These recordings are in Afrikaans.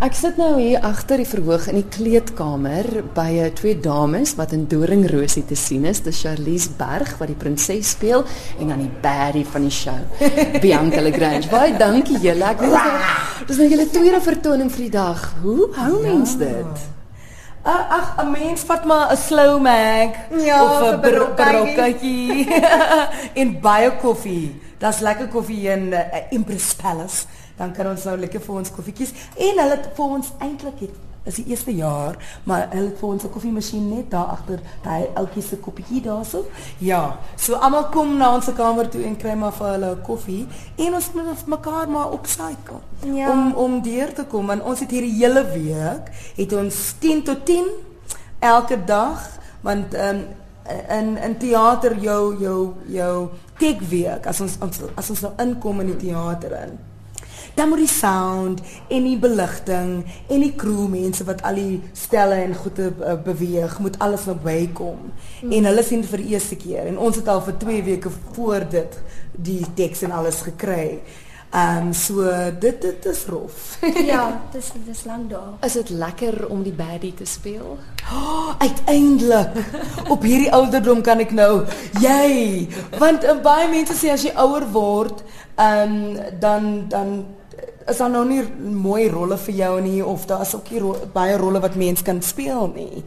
Ek sit nou hier agter die verhoog in die kleedkamer by uh, twee dames wat in Doringrosie te sien is. Dis Charlize Berg wat die prinses speel en dan die baddie van die show, Bianca Lagrange. Baie dankie julle. Ek weet dis dis nou julle tweede vertoning vir die dag. Hoe hou mens dit? Ag, ag, 'n mens vat maar 'n slow mag Ja, of 'n barokkatjie en baie koffie. Daar's lekker koffie in uh, Empress Palace. Dan kan ons nou lekker vir ons koffietjies en hulle het vir ons eintlik het is die eerste jaar, maar hulle het vir ons 'n koffiemasjien net daar agter daai ouetjie se koppietjie daarso. Ja, so almal kom na ons kamer toe en kry maar vir hulle 'n koffie en ons moet ons mekaar maar opcycle Ja. om om deur te kom en ons het hierdie hele week het ons 10 tot 10 elke dag want ehm in in teater jou jou jou tekweek as ons ons- as ons nou inkom in die teater in dan moet die sound en die beligting en die crew mense wat al die stelle en goede uh, beweeg moet alles nou bykom mm. en hulle sien vir die eerste keer en ons het al vir 2 weke voor dit die teks en alles gekry. Ehm um, so dit dit is rof. Ja, dis dis lank daar. Is dit lekker om die baddie te speel? Oh, uiteindelik op hierdie ouderdom kan ek nou jy want uh, baie mense sê as jy ouer word um, dan dan is daar nou nie mooi rolle vir jou nie of daar is ook nie ro baie rolle wat mens kan speel nie.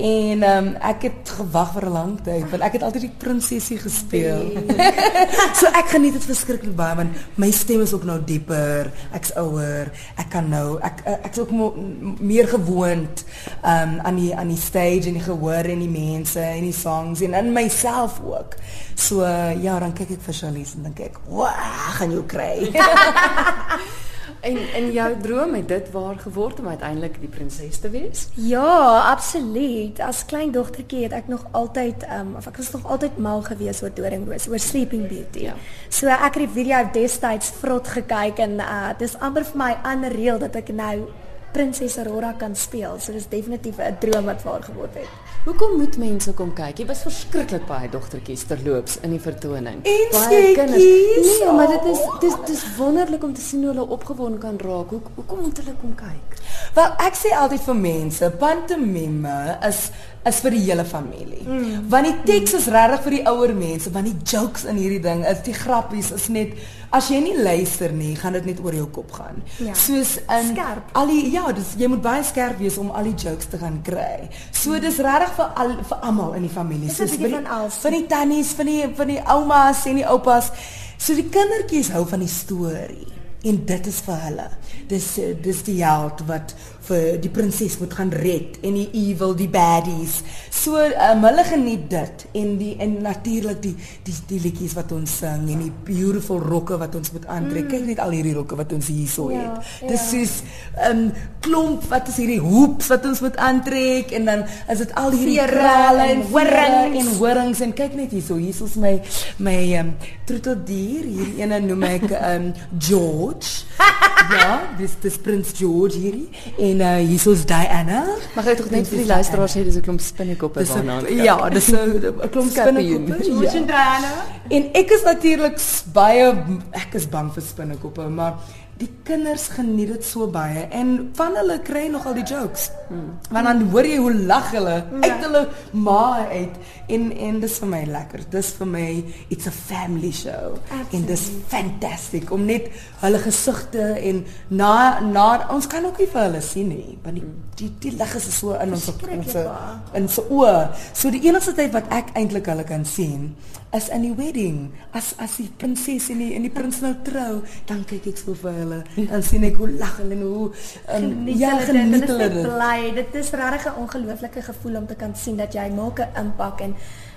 En um, ek het gewag vir 'n lang tyd want ek het altyd die prinsesie gespeel. so ek geniet dit verskriklik baie want my stem is ook nou dieper. Ek's ouer. Ek kan nou ek ek's ook mo, meer gewoond um, aan die aan die stage en die gehoor en die mense en die songs en in myself ook. So uh, ja, dan kyk ek vir Charlize en dink ek, "Wag, gaan jou kry." En in jou droom het dit waar geword om uiteindelik die prinses te wees? Ja, absoluut. As klein dogtertjie het ek nog altyd um of ek was nog altyd mal gewees oor Doringroos, oor Sleeping Beauty. Ja. So ek het die video destyds vrot gekyk en uh dis amper vir my unreal dat ek nou Prinses Aurora kan speel. So dis definitief 'n droom wat waar geword het. Hoekom moet mense kom kyk? Jy was verskriklik baie dogtertjies terloops in die vertoning. En Baie seetjies. Nee, maar dit is dis dis wonderlik om te sien hoe hulle opgewonde kan raak. Hoe hoekom moet hulle kom kyk? Wel, ek sê altyd vir mense, pantomime is is vir die hele familie. Mm. Want die teks is regtig vir die ouer mense, want die jokes in hierdie ding, is die grappies is net as jy nie luister nie, gaan dit net oor jou kop gaan. Ja. Soos in Skerp. al die ja, dis jy moet baie skerp wees om al die jokes te gaan kry. So dis regtig vir al vir almal in die familie. Dis Soos vir die- van alles. Van die tannies, van die van die oumas en die oupas. So die kindertjies hou van die storie en dit is vir hulle. Dis eh, dis die held wat vir die prinses moet gaan red en die evil, die baddies. So um, hulle geniet dit en die en natuurlik die die die liedjies wat ons sing en die beautiful rokke wat ons moet aantrek. Mm. Kyk net al hierdie rokke wat ons hierso Ja, het. ja. Dis soos 'n um, klomp wat is hierdie hoops wat ons moet aantrek en dan is dit al hierdie krale en horings. en horings en kyk net hierso, hier is my my um, troeteldier. Hierdie ene noem ek um, George. ja, dis dis prins George hierdie en uh, hierso's Diana. Mag ek tog net vir die luisteraars sê dis 'n klomp spinnekoppe Dis 'n- waarna. ja, dis 'n 'n klomp Kampioen. spinnekoppe. George en Diana. En ek is natuurlik s- baie ek is bang vir spinnekoppe, maar die kinders geniet dit so baie en van hulle kry nogal die jokes. Hmm. Want dan hoor jy hoe lag hulle uit hulle ma uit en en dis vir my lekker. Dis vir my it's a family show. En dis fantastic om net hulle gesigte en na na ons kan ook nie vir hulle sien nie, want die die, die lig is so in ons Verskriklik ons in sy oë. So die enigste tyd wat ek eintlik hulle kan sien is in die wedding. As as die prinses en die en die prins nou trou, dan kyk ek so vir hulle. Dan sien ek hoe lag hulle en hoe um, Geniet ja, dit, geniet hulle hulle is dit. bly. Dit is regtig 'n ongelooflike gevoel om te kan sien dat jy maak 'n impak en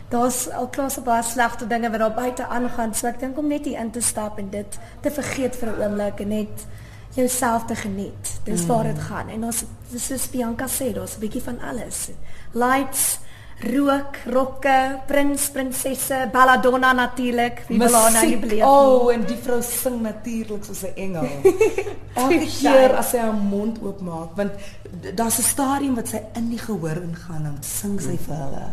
daar's al klaar so baie slegte dinge wat daar buite aangaan. So ek dink om net hier in te stap en dit te vergeet vir 'n oomblik en net jouself te geniet. Dis mm. waar dit gaan. En ons soos Bianca sê, daar's 'n bietjie van alles. Lights, rook, rokke, prins, prinsesse, belladonna natuurlik. Wie wil haar nou nie beleef O, nie? oh, en die vrou sing natuurlik soos 'n engel. Elke keer as sy haar mond oopmaak, want daar's 'n stadium wat sy in die gehoor ingaan en sing sy vir hulle.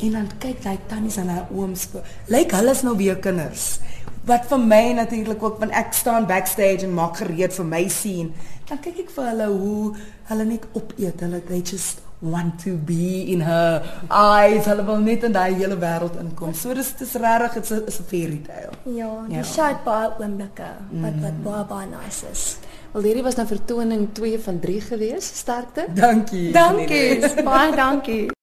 En dan kyk daai tannies en haar ooms, lyk hulle is nou weer kinders. Wat vir my natuurlik ook want ek staan backstage en maak gereed vir my scene. Dan kyk ek vir hulle hoe hulle net opeet. Hulle they just want to be in her eyes. Hulle wil net in daai hele wêreld inkom. So dis dis regtig dit's 'n is 'n fairy tale. Ja, die Ja. show baie oomblikke wat wat baie baie nice is. Wel hierdie was nou vertoning 2 van 3 gewees. Sterkte. Dankie. Dankie. baie dankie.